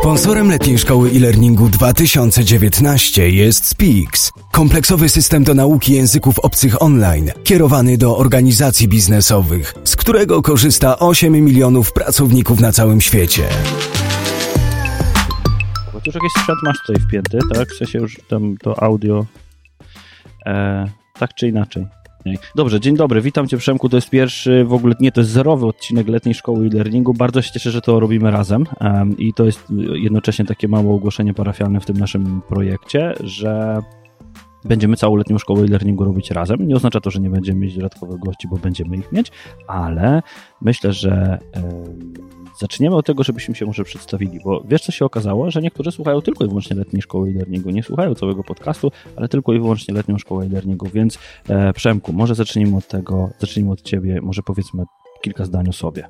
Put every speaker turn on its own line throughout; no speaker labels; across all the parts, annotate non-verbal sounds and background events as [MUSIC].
Sponsorem letniej szkoły e-learningu 2019 jest Speaks, kompleksowy system do nauki języków obcych online, kierowany do organizacji biznesowych, z którego korzysta 8 milionów pracowników na całym świecie.
Bo tu już jakiś sprzęt masz tutaj wpięty, tak? W sensie już tam to audio, e, tak czy inaczej. Dobrze, dzień dobry, witam Cię Przemku, to jest pierwszy, w ogóle nie, to jest zerowy odcinek letniej szkoły e-learningu, bardzo się cieszę, że to robimy razem um, i to jest jednocześnie takie małe ogłoszenie parafialne w tym naszym projekcie, że będziemy całą letnią szkołę e-learningu robić razem. Nie oznacza to, że nie będziemy mieć dodatkowych gości, bo będziemy ich mieć, ale myślę, że Zaczniemy od tego, żebyśmy się może przedstawili, bo wiesz, co się okazało, że niektórzy słuchają tylko i wyłącznie letniej szkoły e-learningu, nie słuchają całego podcastu, ale tylko i wyłącznie letnią szkołę e-learningu, więc e, Przemku, może zacznijmy od tego, zacznijmy od ciebie, może powiedzmy kilka zdań o sobie.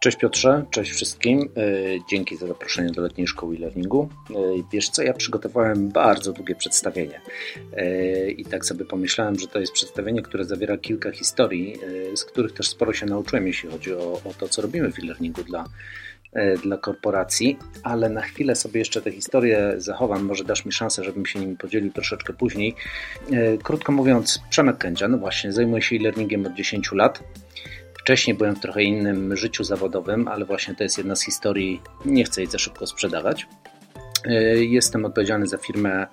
Cześć Piotrze, cześć wszystkim. E, dzięki za zaproszenie do letniej szkoły e-learningu. E, wiesz co, ja przygotowałem bardzo długie przedstawienie e, i tak sobie pomyślałem, że to jest przedstawienie, które zawiera kilka historii, z których też sporo się nauczyłem, jeśli chodzi o, o to, co robimy w e-learningu dla, dla korporacji, ale na chwilę sobie jeszcze te historie zachowam. Może dasz mi szansę, żebym się nimi podzielił troszeczkę później. Krótko mówiąc, Przemek Kędzia, no właśnie, zajmuję się e-learningiem od 10 lat. Wcześniej byłem w trochę innym życiu zawodowym, ale właśnie to jest jedna z historii, nie chcę jej za szybko sprzedawać. E, jestem odpowiedzialny za firmę,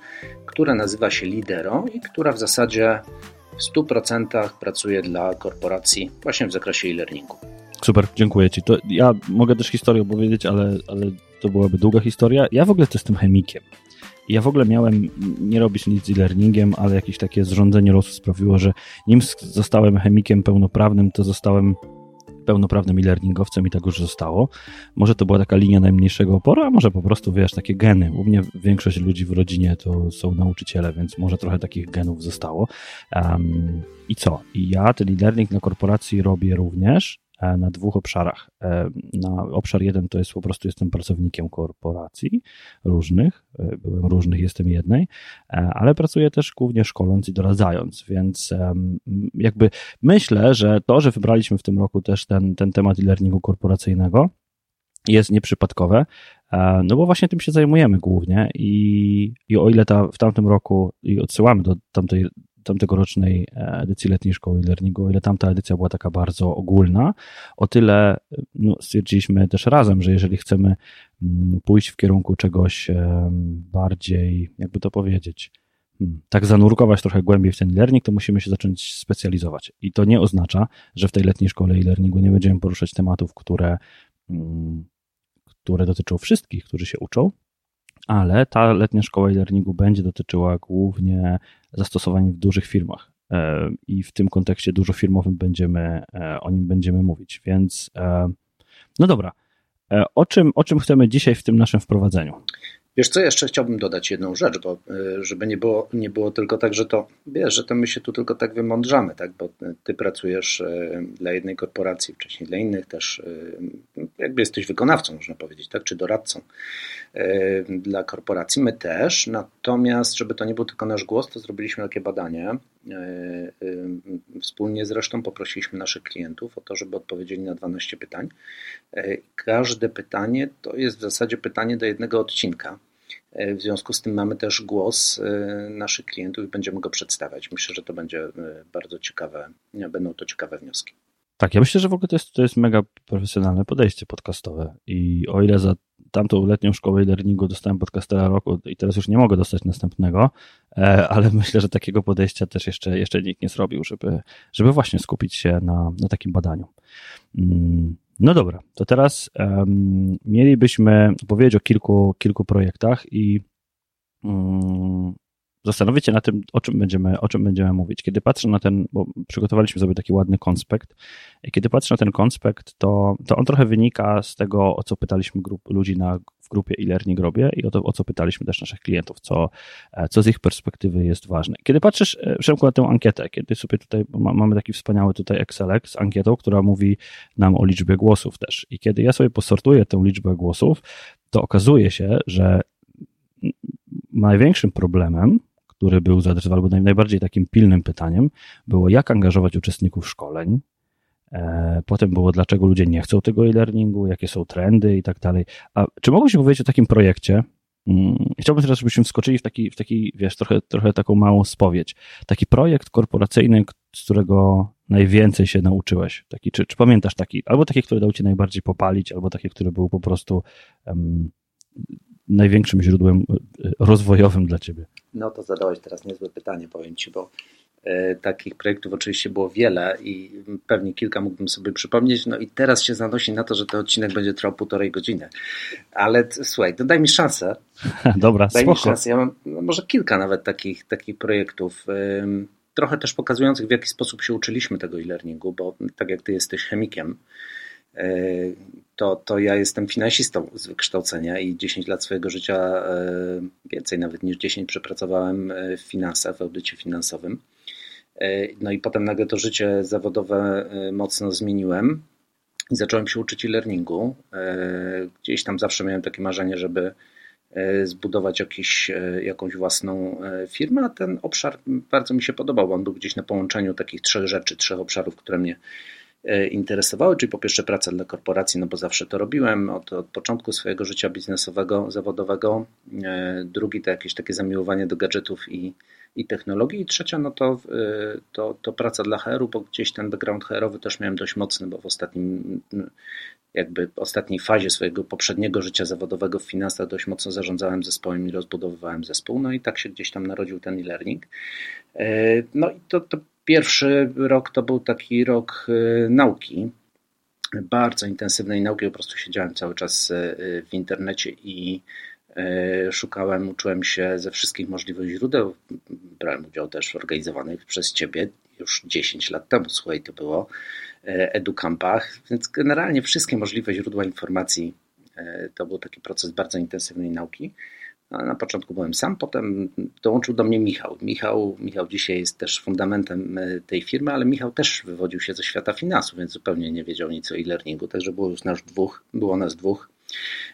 która nazywa się Lidero i która w zasadzie w 100% pracuje dla korporacji właśnie w zakresie e-learningu.
Super, dziękuję Ci. To ja mogę też historię opowiedzieć, ale, ale to byłaby długa historia. Ja w ogóle to jestem chemikiem. Ja w ogóle miałem nie robić nic z e-learningiem, ale jakieś takie zrządzenie losu sprawiło, że nim zostałem chemikiem pełnoprawnym, to zostałem pełnoprawnym e-learningowcem i tak już zostało. Może to była taka linia najmniejszego oporu, a może po prostu, wiesz, takie geny. U mnie większość ludzi w rodzinie to są nauczyciele, więc może trochę takich genów zostało. Um, I co? I ja ten e-learning na korporacji robię również na dwóch obszarach. E, na obszar jeden to jest po prostu jestem pracownikiem korporacji różnych, e, byłem różnych, jestem jednej, ale pracuję też głównie szkoląc i doradzając, więc jakby myślę, że to, że wybraliśmy w tym roku też ten, ten temat e-learningu korporacyjnego, jest nieprzypadkowe, no bo właśnie tym się zajmujemy głównie i, i o ile ta, w tamtym roku i odsyłamy do tamtej tamtegorocznej e, edycji letniej szkoły e-learningu, o ile tamta edycja była taka bardzo ogólna, o tyle no, stwierdziliśmy też razem, że jeżeli chcemy mm, pójść w kierunku czegoś bardziej, jakby to powiedzieć, hmm, tak zanurkować trochę głębiej w ten e-learning, to musimy się zacząć specjalizować. I to nie oznacza, że w tej letniej szkole e-learningu nie będziemy poruszać tematów, które, mm, które dotyczą wszystkich, którzy się uczą, ale ta letnia szkoła e-learningu będzie dotyczyła głównie zastosowań w dużych firmach. E, I w tym kontekście dużo firmowym będziemy, e, o nim będziemy mówić. Więc e, no dobra, o czym, o czym chcemy dzisiaj w tym naszym wprowadzeniu?
Wiesz co, jeszcze chciałbym dodać jedną rzecz, bo żeby nie było, nie było tylko tak, że to, wiesz, że to my się tu tylko tak wymądrzamy, tak, bo ty pracujesz dla jednej korporacji, wcześniej dla innych też, jakby jesteś wykonawcą, można powiedzieć, tak, czy doradcą. E, dla korporacji, my też. Natomiast, żeby to nie był tylko nasz głos, to zrobiliśmy takie badanie. E, e, wspólnie zresztą poprosiliśmy naszych klientów o to, żeby odpowiedzieli na 12 pytań. Każde pytanie to jest w zasadzie pytanie do jednego odcinka. W związku z tym mamy też głos naszych klientów i będziemy go przedstawiać. Myślę, że to będzie bardzo ciekawe, będą to ciekawe wnioski.
Tak, ja myślę, że w ogóle to jest, to jest mega profesjonalne podejście podcastowe i o ile za tamtą letnią szkołę e-learningu dostałem podcastera roku i teraz już nie mogę dostać następnego, e, ale [LAUGHS] myślę, że takiego podejścia też jeszcze, jeszcze nikt nie zrobił, żeby, żeby właśnie skupić się na, na takim badaniu. Mm, no dobra, to teraz um, mielibyśmy powiedzieć o kilku, kilku projektach i um, zastanowić się na tym, o czym będziemy, o czym będziemy mówić. Kiedy patrzę na ten, bo przygotowaliśmy sobie taki ładny konspekt, kiedy patrzę na ten konspekt, to, to on trochę wynika z tego, o co pytaliśmy grup, ludzi na, w grupie e-learning grobie i o to, o co pytaliśmy też naszych klientów, co, co z ich perspektywy jest ważne. Kiedy patrzysz, e, Przemku, na tę ankietę, kiedy sobie tutaj, mamy taki wspaniały tutaj Excelek z ankietą, która mówi nam o liczbie głosów też i kiedy ja sobie posortuję tę liczbę głosów, to okazuje się, że największym problemem który był zaadresowany, albo najbardziej takim pilnym pytaniem, było jak angażować uczestników szkoleń, Potem było, dlaczego ludzie nie chcą tego e-learningu, jakie są trendy i tak dalej. A czy mogłeś powiedzieć o takim projekcie, Mm, chciałbym teraz, żebyśmy wskoczyli w taki, w taki wiesz, trochę, trochę taką małą spowiedź. Taki projekt korporacyjny, z którego najwięcej się nauczyłeś. Taki, czy, czy pamiętasz taki? Albo taki, który dał ci najbardziej popalić, albo taki, który był po prostu um, największym źródłem e, rozwojowym dla ciebie.
No to zadałeś teraz niezłe pytanie, powiem ci, bo E, takich projektów oczywiście było wiele i pewnie kilka mógłbym sobie przypomnieć. No i teraz się zanosi na to, że ten odcinek będzie trwał półtorej godziny. Ale słuchaj, to daj mi szansę. [LAUGHS]
Dobra,
daj
spoko.
mi szansę. Ja mam no, może kilka nawet takich, takich projektów. Trochę też pokazujących, w jaki sposób się uczyliśmy tego e-learningu, bo tak jak ty jesteś chemikiem, to, to ja jestem finansistą z wykształcenia i 10 lat swojego życia, e, więcej nawet niż 10, przepracowałem w finansach, w audycie finansowym. E, no i potem nagle to życie zawodowe e, mocno zmieniłem i zacząłem się uczyć e-learningu. E, gdzieś tam zawsze miałem takie marzenie, żeby zbudować jakiś, jakąś własną firmę, a ten obszar bardzo mi się podobał, on był gdzieś na połączeniu takich trzech rzeczy, trzech obszarów, które mnie interesowały, czyli po pierwsze praca dla korporacji, no bo zawsze to robiłem od, od początku swojego życia biznesowego, zawodowego. Drugi to jakieś takie zamiłowanie do gadżetów i i technologii. I trzecia, no to, y, to, to praca dla HR-u, bo gdzieś ten background HR-owy też miałem dość mocny, bo w ostatnim jakby ostatniej fazie swojego poprzedniego życia zawodowego w finansach dość mocno zarządzałem zespołem i rozbudowywałem zespół. No i tak się gdzieś tam narodził ten e-learning. No i to, to pierwszy rok to był taki rok y, nauki, bardzo intensywnej nauki, po prostu siedziałem cały czas w internecie i E, szukałem, uczyłem się ze wszystkich możliwych źródeł. Brałem udział też w organizowanych przez Ciebie już 10 lat temu, słuchaj, to było edukampach, więc generalnie wszystkie możliwe źródła informacji to był taki proces bardzo intensywnej nauki. Na początku byłem sam, potem dołączył do mnie Michał. Michał. Michał dzisiaj jest też fundamentem tej firmy, ale Michał też wywodził się ze świata finansów, więc zupełnie nie wiedział nic o e-learningu, także było już nas dwóch, było nas dwóch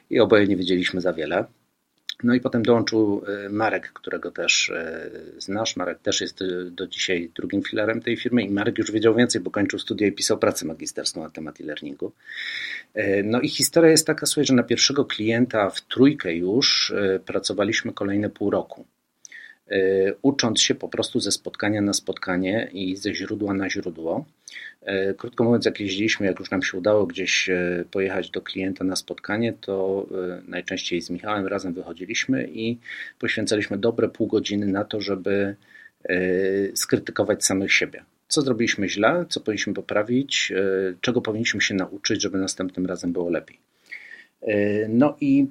i oboje nie wiedzieliśmy za wiele. No i potem dołączył e, Marek, którego też e, znasz. Marek też jest e, do dzisiaj drugim filarem tej firmy i Marek już wiedział więcej, bo kończył studia i pisał pracę magisterską na temat e-learningu. No i historia jest taka, słuchaj, że na pierwszego klienta w trójkę już pracowaliśmy kolejne pół roku. Ucząc się po prostu ze spotkania na spotkanie i ze źródła na źródło. E, krótko mówiąc, jak jeździliśmy, jak już nam się udało gdzieś e, pojechać do klienta na spotkanie, to najczęściej z Michałem razem wychodziliśmy i poświęcaliśmy dobre pół godziny na to, żeby skrytykować samych siebie. Co zrobiliśmy źle, co powinniśmy poprawić, czego powinniśmy się nauczyć, żeby następnym razem było lepiej. No i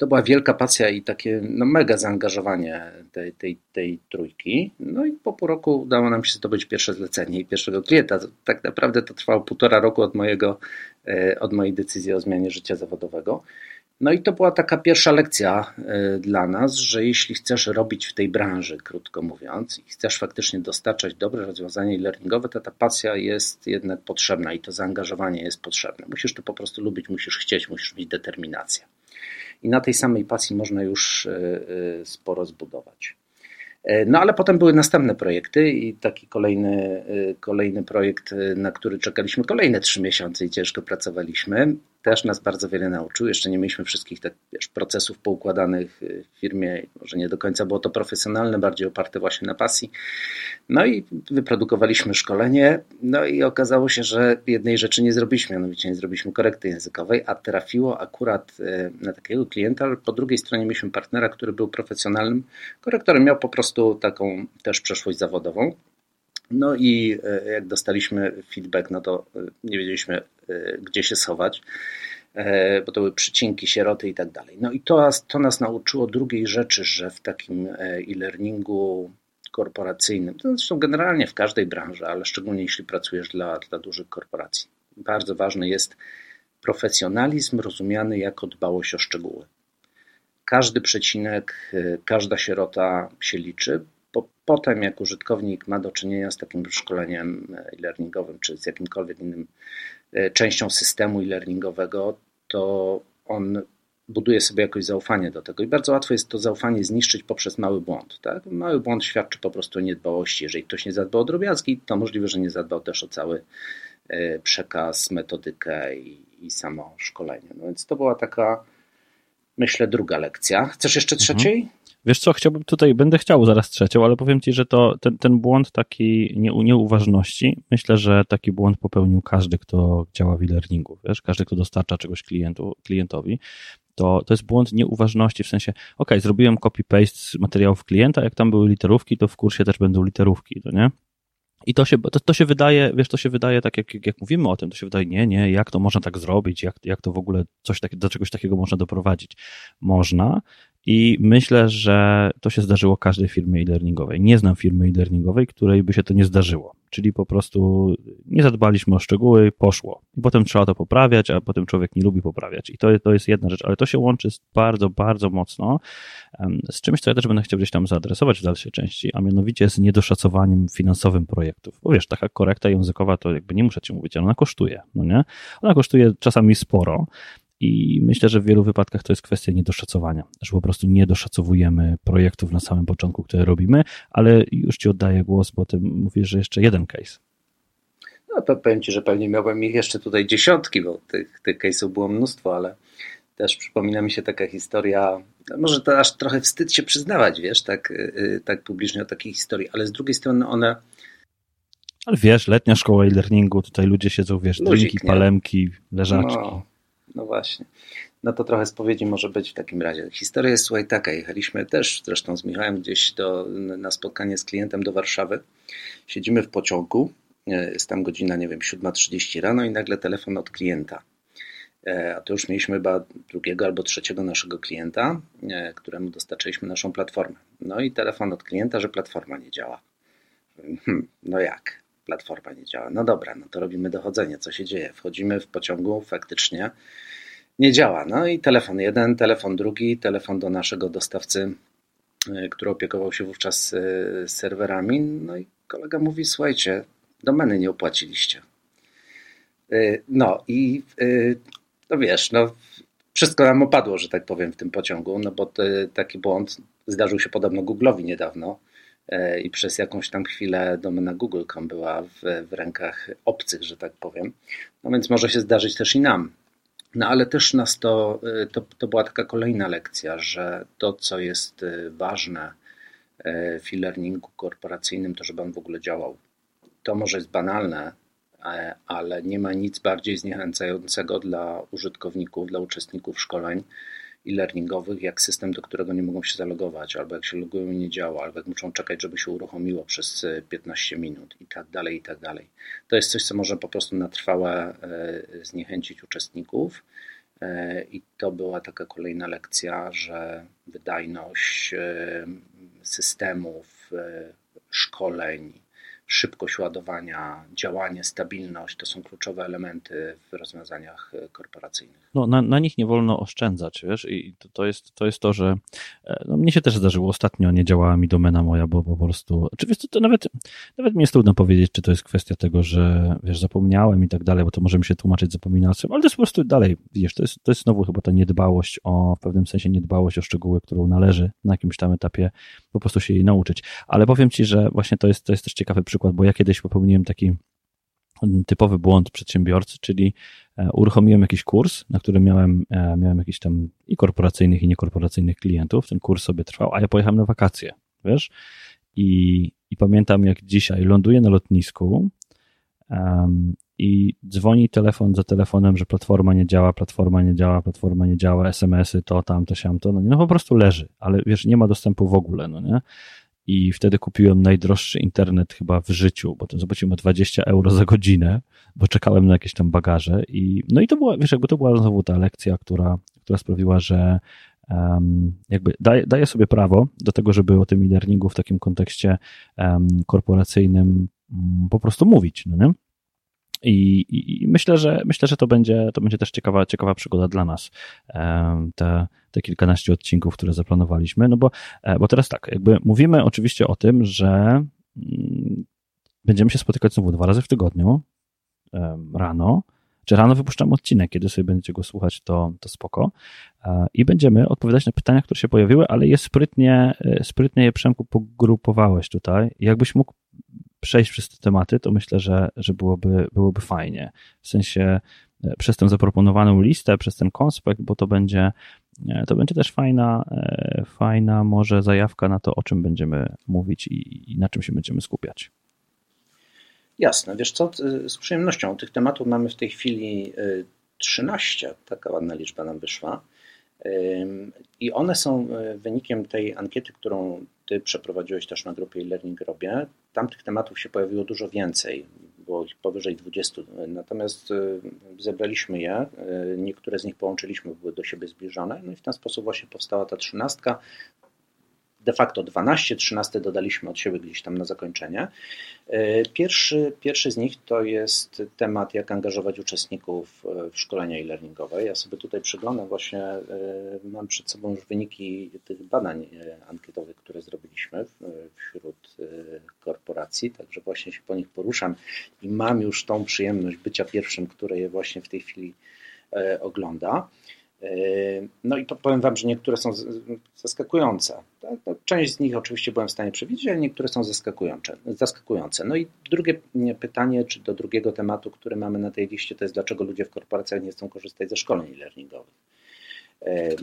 to była wielka pasja i takie no, mega zaangażowanie tej, tej, tej trójki. No i po pół roku udało nam się zdobyć pierwsze zlecenie i pierwszego klienta. Tak naprawdę to trwało półtora roku od, mojego, e, od mojej decyzji o zmianie życia zawodowego. No i to była taka pierwsza lekcja e, dla nas, że jeśli chcesz robić w tej branży, krótko mówiąc, i chcesz faktycznie dostarczać dobre rozwiązania e-learningowe, to ta pasja jest jednak potrzebna i to zaangażowanie jest potrzebne. Musisz to po prostu lubić, musisz chcieć, musisz mieć determinację i na tej samej pasji można już e, e, sporo zbudować. E, no ale potem były następne projekty i taki kolejny, kolejny projekt, na który czekaliśmy kolejne trzy miesiące i ciężko pracowaliśmy też nas bardzo wiele nauczył. Jeszcze nie mieliśmy wszystkich tak, wiesz, procesów poukładanych w firmie, może nie do końca było to profesjonalne, bardziej oparte właśnie na pasji. No i wyprodukowaliśmy szkolenie, no i okazało się, że jednej rzeczy nie zrobiliśmy, mianowicie nie zrobiliśmy korekty językowej, a trafiło akurat e, na takiego klienta, ale po drugiej stronie mieliśmy partnera, który był profesjonalnym korektorem, miał po prostu taką też przeszłość zawodową. No i e, jak dostaliśmy feedback, no to e, nie wiedzieliśmy, e, gdzie się schować, bo to były przycinki, sieroty i tak dalej. No i to, to nas nauczyło drugiej rzeczy, że w takim e-learningu korporacyjnym, to zresztą generalnie w każdej branży, ale szczególnie jeśli pracujesz dla, dla dużych korporacji, bardzo ważny jest profesjonalizm rozumiany jako dbałość o szczegóły. Każdy przecinek, każda sierota się liczy, bo potem jak użytkownik ma do czynienia z takim szkoleniem e-learningowym, czy z jakimkolwiek innym e, częścią systemu e-learningowego, to on buduje sobie jakoś zaufanie do tego i bardzo łatwo jest to zaufanie zniszczyć poprzez mały błąd. Tak? Mały błąd świadczy po prostu o niedbałości. Jeżeli ktoś nie zadbał o drobiazgi, to możliwe, że nie zadbał też o cały, przekaz, metodykę i, i samo szkolenie. No więc to była taka, myślę, druga lekcja. Chcesz jeszcze mhm. trzeciej? Mhm.
Wiesz co, chciałbym tutaj, będę chciał zaraz trzecią, ale powiem ci, że to ten, ten błąd taki nie, nieuważności, myślę, że taki błąd popełnił każdy, kto działa w e-learningu, wiesz, każdy, kto dostarcza czegoś klientu, klientowi, to, to jest błąd nieuważności, w sensie, ok, zrobiłem copy-paste z materiałów klienta, jak tam były literówki, to w kursie też będą literówki, to nie? I to się, to, to się wydaje, wiesz, to się wydaje tak, jak, jak mówimy o tym, to się wydaje, nie, nie, jak to można tak zrobić, jak, jak to w ogóle coś tak, do czegoś takiego można doprowadzić. Można, i myślę, że to się zdarzyło każdej firmie e-learningowej. Nie znam firmy e-learningowej, której by się to nie zdarzyło. Czyli po prostu nie zadbaliśmy o szczegóły, poszło. I potem trzeba to poprawiać, a potem człowiek nie lubi poprawiać. I to, to jest jedna rzecz, ale to się łączy bardzo, bardzo mocno z czymś, co ja też będę chciał gdzieś tam zaadresować w dalszej części, a mianowicie z niedoszacowaniem finansowym projektów. Bo wiesz, taka korekta językowa to jakby nie muszę ci mówić, ale ona kosztuje, no nie? Ona kosztuje czasami sporo, i myślę, że w wielu wypadkach to jest kwestia niedoszacowania, że po prostu nie doszacowujemy projektów na samym początku, które robimy, ale już Ci oddaję głos, bo Ty mówisz, że jeszcze jeden case.
No, powiem Ci, że pewnie miałbym ich jeszcze tutaj dziesiątki, bo tych, tych case'ów było mnóstwo, ale też przypomina mi się taka historia, może to aż trochę wstyd się przyznawać, wiesz, tak, y, y, tak publicznie o takiej historii, ale z drugiej strony one
ale wiesz, letnia szkoła e-learningu, tutaj ludzie siedzą, wiesz, Luzik, drinki, palemki, leżaczki. No,
no właśnie. No to trochę spowiedzi może być w takim razie. Historia jest słuchaj taka. Jechaliśmy też zresztą z Michałem gdzieś do, na spotkanie z klientem do Warszawy. Siedzimy w pociągu. E, jest tam godzina, nie wiem, 7.30 rano i nagle telefon od klienta. E, a to już mieliśmy chyba drugiego albo trzeciego naszego klienta, e, któremu dostarczyliśmy naszą platformę. No i telefon od klienta, że platforma nie działa. Hmm, no jak? Platforma nie działa. No dobra, no to robimy dochodzenie, co się dzieje. Wchodzimy w pociągu, faktycznie nie działa. No i telefon jeden, telefon drugi, telefon do naszego dostawcy, y, który opiekował się wówczas y, serwerami. No i kolega mówi: Słuchajcie, domeny nie opłaciliście. Y, no i no wiesz, no wszystko nam opadło, że tak powiem, w tym pociągu, no bo taki błąd zdarzył się podobno Google'owi niedawno i przez jakąś tam chwilę domena Google.com była w, w rękach obcych, że tak powiem. No więc może się zdarzyć też i nam. No ale też nas to, e, to, to była taka kolejna lekcja, że to, co jest e, ważne w e-learningu korporacyjnym, to żeby on w ogóle działał. To może jest banalne, ale nie ma nic bardziej zniechęcającego dla użytkowników, dla uczestników szkoleń, e-learningowych, jak system, do którego nie mogą się zalogować, albo jak się logują nie działa, albo jak muszą czekać, żeby się uruchomiło przez 15 e, minut i tak dalej, i tak dalej. To jest coś, co może po prostu na trwałe e, zniechęcić uczestników. E, I to była taka kolejna lekcja, że wydajność systemów, szkoleń, szybkość ładowania, działanie, stabilność to są kluczowe elementy w rozwiązaniach korporacyjnych.
No, na, na nich nie wolno oszczędzać, wiesz, i to, to, jest, to jest to, że e, no, mnie się też zdarzyło ostatnio, nie działała mi domena moja, bo po prostu, oczywiście to nawet, nawet mi jest trudno powiedzieć, czy to jest kwestia tego, że wiesz, zapomniałem i tak dalej, bo to możemy się tłumaczyć zapominalstwem, ale to jest po prostu dalej, wiesz, to jest, to jest znowu chyba ta niedbałość o, w pewnym sensie niedbałość o szczegóły, którą należy na jakimś tam etapie po prostu się jej nauczyć. Ale powiem Ci, że właśnie to jest, to jest też ciekawy przykład bo ja kiedyś popełniłem taki typowy błąd przedsiębiorcy, czyli e, uruchomiłem jakiś kurs, na którym miałem, e, miałem jakiś tam i korporacyjnych, i niekorporacyjnych klientów. Ten kurs sobie trwał, a ja pojechałem na wakacje, wiesz? I, i pamiętam jak dzisiaj ląduję na lotnisku um, i dzwoni telefon za telefonem, że platforma nie działa, platforma nie działa, platforma nie działa, SMS-y, to, tamto, siamto, no, nie, no po prostu leży, ale wiesz, nie ma dostępu w ogóle, no nie? i wtedy kupiłem najdroższy internet chyba w życiu, bo to zobaczyłem 20 euro za godzinę, bo czekałem na jakieś tam bagaże i no i to była, wiesz, jakby to była znowu ta lekcja, która, która sprawiła, że um, jakby daję, daję sobie prawo do tego, żeby o tym e-learningu w takim kontekście um, korporacyjnym um, po prostu mówić, no nie? I, i, I, myślę, że myślę, że to będzie, to będzie też ciekawa, ciekawa przygoda dla nas. Te, te kilkanaście odcinków, które zaplanowaliśmy. No bo, e, bo teraz tak, jakby mówimy oczywiście o tym, że mm, będziemy się spotykać znowu dwa razy w tygodniu rano. Czy rano wypuszczamy odcinek, kiedy sobie będziecie go słuchać, to, to spoko. E, I będziemy odpowiadać na pytania, które się pojawiły, ale je sprytnie, e, sprytnie je Przemku pogrupowałeś tutaj. Jakbyś mógł przejść przez te tematy, to myślę, że, że byłoby, byłoby fajnie. W sensie e, przez tę zaproponowaną listę, przez ten konspekt, bo to będzie, e, to będzie też fajna, fajna może zajawka na to, o czym będziemy mówić i, i na czym się będziemy skupiać.
Jasne, wiesz co, z przyjemnością. Tych tematów mamy w tej chwili 13, taka ładna liczba nam wyszła. I one są e, wynikiem tej ankiety, którą ty przeprowadziłeś też na grupie e-learning robię. Tam tych tematów się pojawiło dużo więcej, było ich powyżej 20. Natomiast e, zebraliśmy je, e, niektóre z nich połączyliśmy, były do siebie zbliżone, no i w ten sposób właśnie powstała ta trzynastka de facto 12, 13 dodaliśmy od siebie gdzieś tam na zakończenie. E, pierwszy, pierwszy z nich to jest temat, jak angażować uczestników e, w szkolenia e-learningowe. Ja sobie tutaj przyglądam właśnie, e, mam przed sobą już wyniki tych badań ankietowych, które zrobiliśmy wśród korporacji, także właśnie się po nich poruszam i mam już tą przyjemność bycia pierwszym, który je właśnie w tej chwili ogląda. No i powiem Wam, że niektóre są zaskakujące. Część z nich oczywiście byłem w stanie przewidzieć, ale niektóre są zaskakujące. zaskakujące. No i drugie pytanie, czy do drugiego tematu, który mamy na tej liście, to jest dlaczego ludzie w korporacjach nie chcą korzystać ze szkoleń learningowych.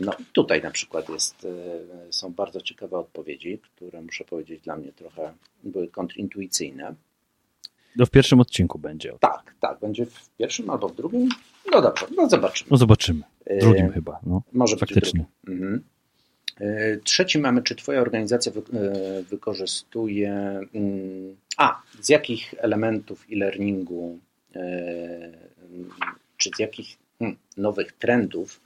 No tutaj na przykład jest, e, są bardzo ciekawe odpowiedzi, które muszę powiedzieć dla mnie trochę były kontrintuicyjne.
No w pierwszym odcinku będzie.
Tak, tak, będzie w pierwszym albo w drugim. No dobrze, no zobaczymy.
No zobaczymy. Drugim e, chyba, no. Może faktycznie.
Mhm. E, trzeci mamy, czy Twoja organizacja wy, e, wykorzystuje. Mm, a, z jakich elementów e-learningu, czy z jakich hmm, nowych trendów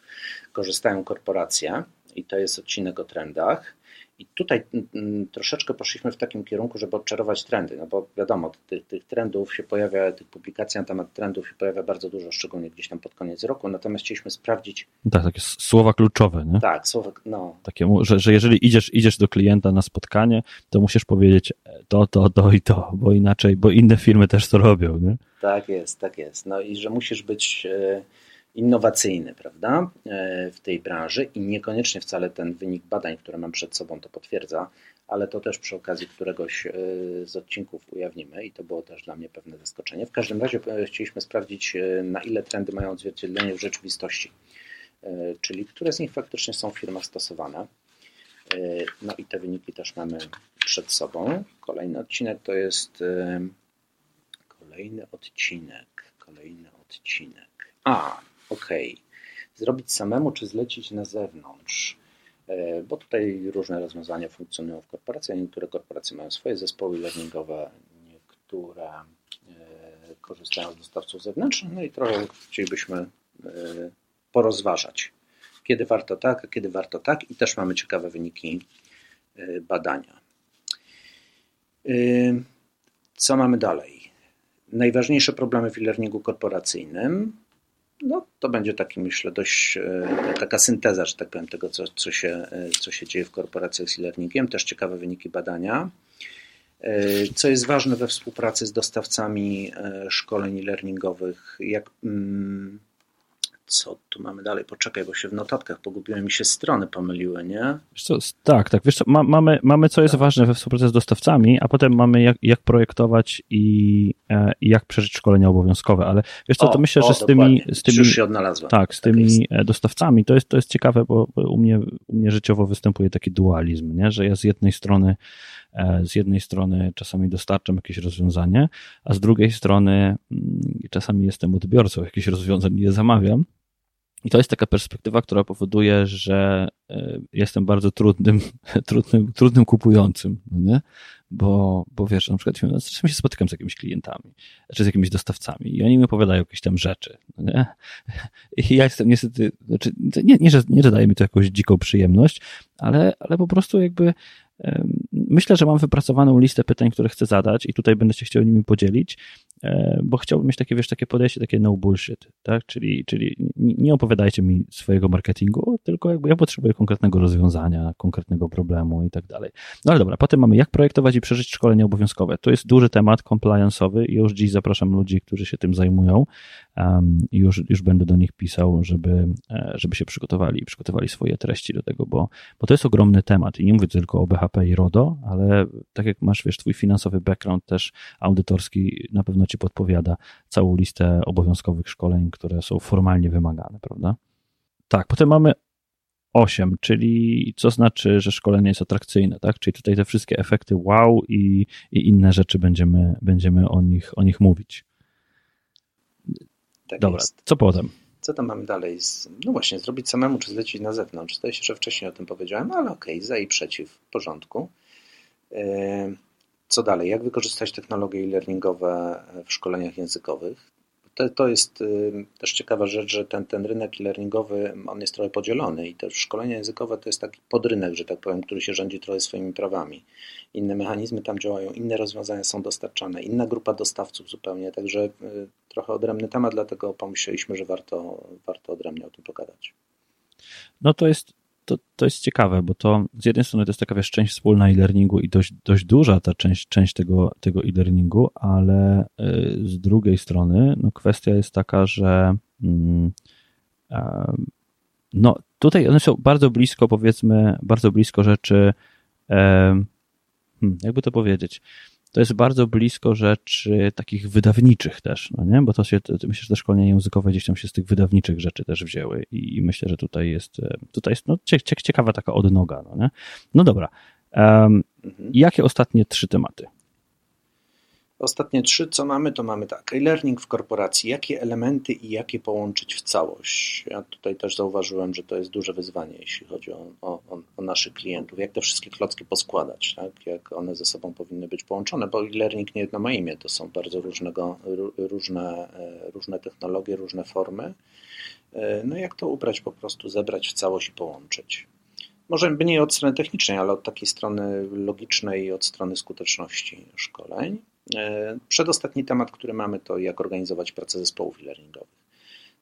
korzystają korporacje? I to jest odcinek o trendach. I tutaj mm, mm, troszeczkę poszliśmy w takim kierunku, żeby odczarować trendy, no bo wiadomo, tych, tych trendów się pojawia, tych publikacji na temat trendów się pojawia bardzo dużo, szczególnie gdzieś tam pod koniec roku, natomiast chcieliśmy sprawdzić...
Tak, takie słowa kluczowe, nie?
Tak, słowa, no.
Takie, że, że jeżeli idziesz, idziesz do klienta na spotkanie, to musisz powiedzieć e, to, to, to i to, bo inaczej, bo inne firmy też to robią, nie?
Tak jest, tak jest. No i że musisz być... Innowacyjny prawda, e, w tej branży i niekoniecznie wcale ten wynik badań, które mam przed sobą, to potwierdza, ale to też przy okazji któregoś e, z odcinków ujawnimy i to było też dla mnie pewne zaskoczenie. W każdym razie e, chcieliśmy sprawdzić, na ile trendy mają odzwierciedlenie w rzeczywistości, czyli które z nich faktycznie są w firmach stosowane. No i te wyniki też mamy przed sobą. Kolejny odcinek to jest kolejny odcinek, kolejny odcinek. A, ok, zrobić samemu czy zlecić na zewnątrz, e, bo tutaj różne rozwiązania funkcjonują w korporacjach. Niektóre korporacje mają swoje zespoły learningowe, niektóre e, korzystają z dostawców zewnętrznych, no i trochę chcielibyśmy e, porozważać, kiedy warto tak, a kiedy warto tak i też mamy ciekawe wyniki badania. Co mamy dalej? Najważniejsze problemy w e-learningu korporacyjnym no, to będzie taki, myślę, dość e, taka synteza, że tak powiem, tego, co, co, się, e, co się dzieje w korporacjach z e-learningiem. Też ciekawe wyniki badania. E, co jest ważne we współpracy z dostawcami szkoleń e-learningowych, jak, mm, co tu mamy dalej? Poczekaj, bo się w notatkach pogubiłem mi się strony pomyliły, nie?
Co, tak, tak. Wiesz co, ma, mamy, mamy co jest tak. ważne we współpracy z dostawcami, a potem mamy jak, jak projektować i, e, jak przeżyć szkolenia obowiązkowe, ale wiesz co, o, to myślę, o, że z tymi, z tymi
Już się odnalazłem.
Tak, z tak tymi jest. E, dostawcami to jest, to jest ciekawe, bo u mnie, u mnie życiowo występuje taki dualizm, nie? że ja z jednej strony e, z jednej strony czasami dostarczam jakieś rozwiązanie, a z drugiej strony mm, czasami jestem odbiorcą jakichś rozwiązań i je zamawiam. I to jest taka perspektywa, która powoduje, że e, jestem bardzo trudnym, [LAUGHS] trudnym, trudnym kupującym, no nie? Bo, bo wiesz, na przykład no, czasem się spotykam z jakimiś klientami, czy z jakimiś dostawcami i oni mi opowiadają jakieś tam rzeczy, no nie? [LAUGHS] I ja jestem niestety, znaczy, nie, nie, że, nie, że daje mi to jakąś dziką przyjemność, ale, ale po prostu jakby myślę, że mam wypracowaną listę pytań, które chcę zadać i tutaj będę się chciał nimi podzielić e, bo chciałbym mieć takie, wiesz, takie podejście, takie no bullshit, tak? Czyli, czyli nie opowiadajcie mi swojego marketingu, tylko jakby ja potrzebuję konkretnego rozwiązania, konkretnego problemu i tak dalej. No ale dobra, potem mamy jak projektować i przeżyć szkolenie obowiązkowe. To jest duży temat compliance'owy i już dziś zapraszam ludzi, którzy się tym zajmują um, i już, już będę do nich pisał, żeby, e, żeby się przygotowali, przygotowali swoje treści do tego, bo, bo to jest ogromny temat i nie mówię tylko o BHP i RODO, ale tak jak masz, wiesz, twój finansowy background też audytorski na pewno ci podpowiada całą listę obowiązkowych szkoleń, które są formalnie wymagane, prawda? Tak, potem mamy 8, czyli co znaczy, że szkolenie jest atrakcyjne, tak? Czyli tutaj te wszystkie efekty wow i, i inne rzeczy będziemy, będziemy o, nich, o nich mówić. Tak Dobra, jest. co potem?
Co tam mamy dalej? No właśnie, zrobić samemu, czy zlecić na zewnątrz. Zdaje się, że wcześniej o tym powiedziałem, ale okej, okay, za i przeciw, w porządku. E, co dalej? Jak wykorzystać technologie e-learningowe w szkoleniach językowych? To, to jest y, też ciekawa rzecz, że ten, ten rynek e-learningowy, on jest trochę podzielony i też szkolenia językowe to jest taki podrynek, że tak powiem, który się rządzi trochę swoimi prawami. Inne mechanizmy tam działają, inne rozwiązania są dostarczane, inna grupa dostawców zupełnie, także y, trochę odrębny temat, dlatego pomyśleliśmy, że warto, warto odrębnie o tym pogadać.
No to jest to, to jest ciekawe, bo to z jednej strony to jest taka wiesz, część wspólna e-learningu i dość, dość duża ta część, część tego, tego e-learningu, ale y, z drugiej strony no, kwestia jest taka, że mm, no, tutaj one są bardzo blisko, powiedzmy, bardzo blisko rzeczy, hmm, jakby to powiedzieć, to jest bardzo blisko rzeczy takich wydawniczych też, no nie? Bo to się, to, myślę, że te szkolenia językowe gdzieś tam się z tych wydawniczych rzeczy też wzięły i, i myślę, że tutaj jest, e, tutaj jest no, ciekawa taka odnoga, no nie? No dobra. Um. Jakie ostatnie trzy tematy?
Ostatnie trzy, co mamy, to mamy tak. E-learning w korporacji. Jakie elementy i jakie połączyć w całość? Ja tutaj też zauważyłem, że to jest duże wyzwanie, jeśli chodzi o, o, o naszych klientów. Jak te wszystkie klocki poskładać, tak? jak one ze sobą powinny być połączone, bo e-learning nie jedno ma imię. To są bardzo różnego, różne, e, różne technologie, różne formy. E, no jak to ubrać po prostu, zebrać w całość i połączyć? Może nie od strony technicznej, ale od takiej strony logicznej i od strony skuteczności szkoleń. E, przedostatni temat, który mamy, to jak organizować pracę zespołów e-learningowych.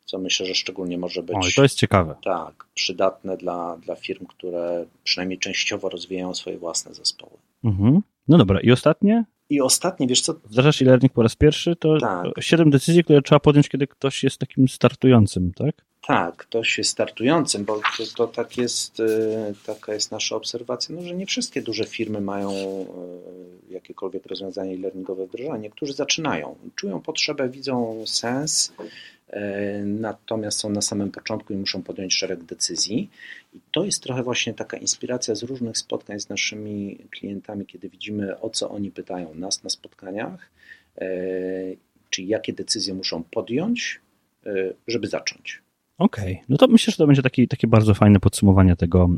Co myślę, że szczególnie może być.
O, to jest ciekawe.
Tak, przydatne dla, dla firm, które przynajmniej częściowo rozwijają swoje własne zespoły.
Mhm. No dobra, i ostatnie?
I ostatnie, wiesz co?
Wdrażasz e-learning po raz pierwszy, to tak. 7 decyzji, które trzeba podjąć, kiedy ktoś jest takim startującym, tak?
Tak, ktoś jest startującym, bo to, to tak jest, y, taka jest nasza obserwacja, no, że nie wszystkie duże firmy mają y, jakiekolwiek rozwiązanie e-learningowe wdrożone. Niektórzy zaczynają, czują potrzebę, widzą sens, y, natomiast są na samym początku i muszą podjąć szereg decyzji. I to jest trochę właśnie taka inspiracja z różnych spotkań z naszymi klientami, kiedy widzimy, o co oni pytają nas na spotkaniach, czyli jakie decyzje muszą podjąć, żeby zacząć.
Okej, okay. no to myślę, że to będzie taki, takie bardzo fajne podsumowanie tego,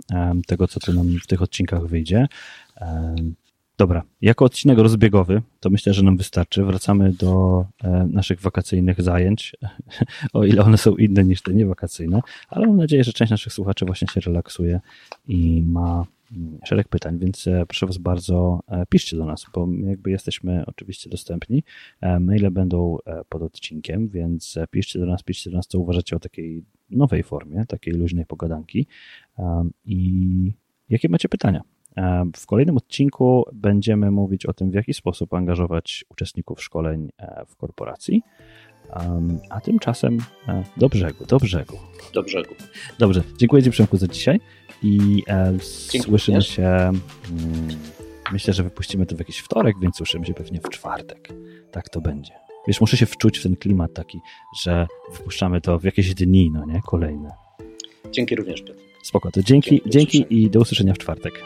tego, co tu nam w tych odcinkach wyjdzie. Dobra, jako odcinek rozbiegowy, to myślę, że nam wystarczy. Wracamy do e, naszych wakacyjnych zajęć, [LAUGHS] o ile one są inne niż te niewakacyjne, ale mam nadzieję, że część naszych słuchaczy właśnie się relaksuje i ma szereg pytań, więc e, proszę Was bardzo, e, piszcie do nas, bo jakby jesteśmy oczywiście dostępni. E, maile będą pod odcinkiem, więc piszcie do nas, piszcie do nas, co uważacie o takiej nowej formie, takiej luźnej pogadanki i jakie macie pytania. W kolejnym odcinku będziemy mówić o tym, w jaki sposób angażować uczestników szkoleń w korporacji. A tymczasem do brzegu, do brzegu.
Do brzegu.
Dobrze, dziękuję Ci Przemku za dzisiaj i e, słyszymy się. Mm, myślę, że wypuścimy to w jakiś wtorek, więc słyszymy się pewnie w czwartek. Tak to będzie. Wiesz, muszę się wczuć w ten klimat taki, że wypuszczamy to w jakieś dni, no nie? Kolejne.
Dzięki również, Piotr.
Spoko, to dzięki, dzięki, dzięki i do usłyszenia w czwartek.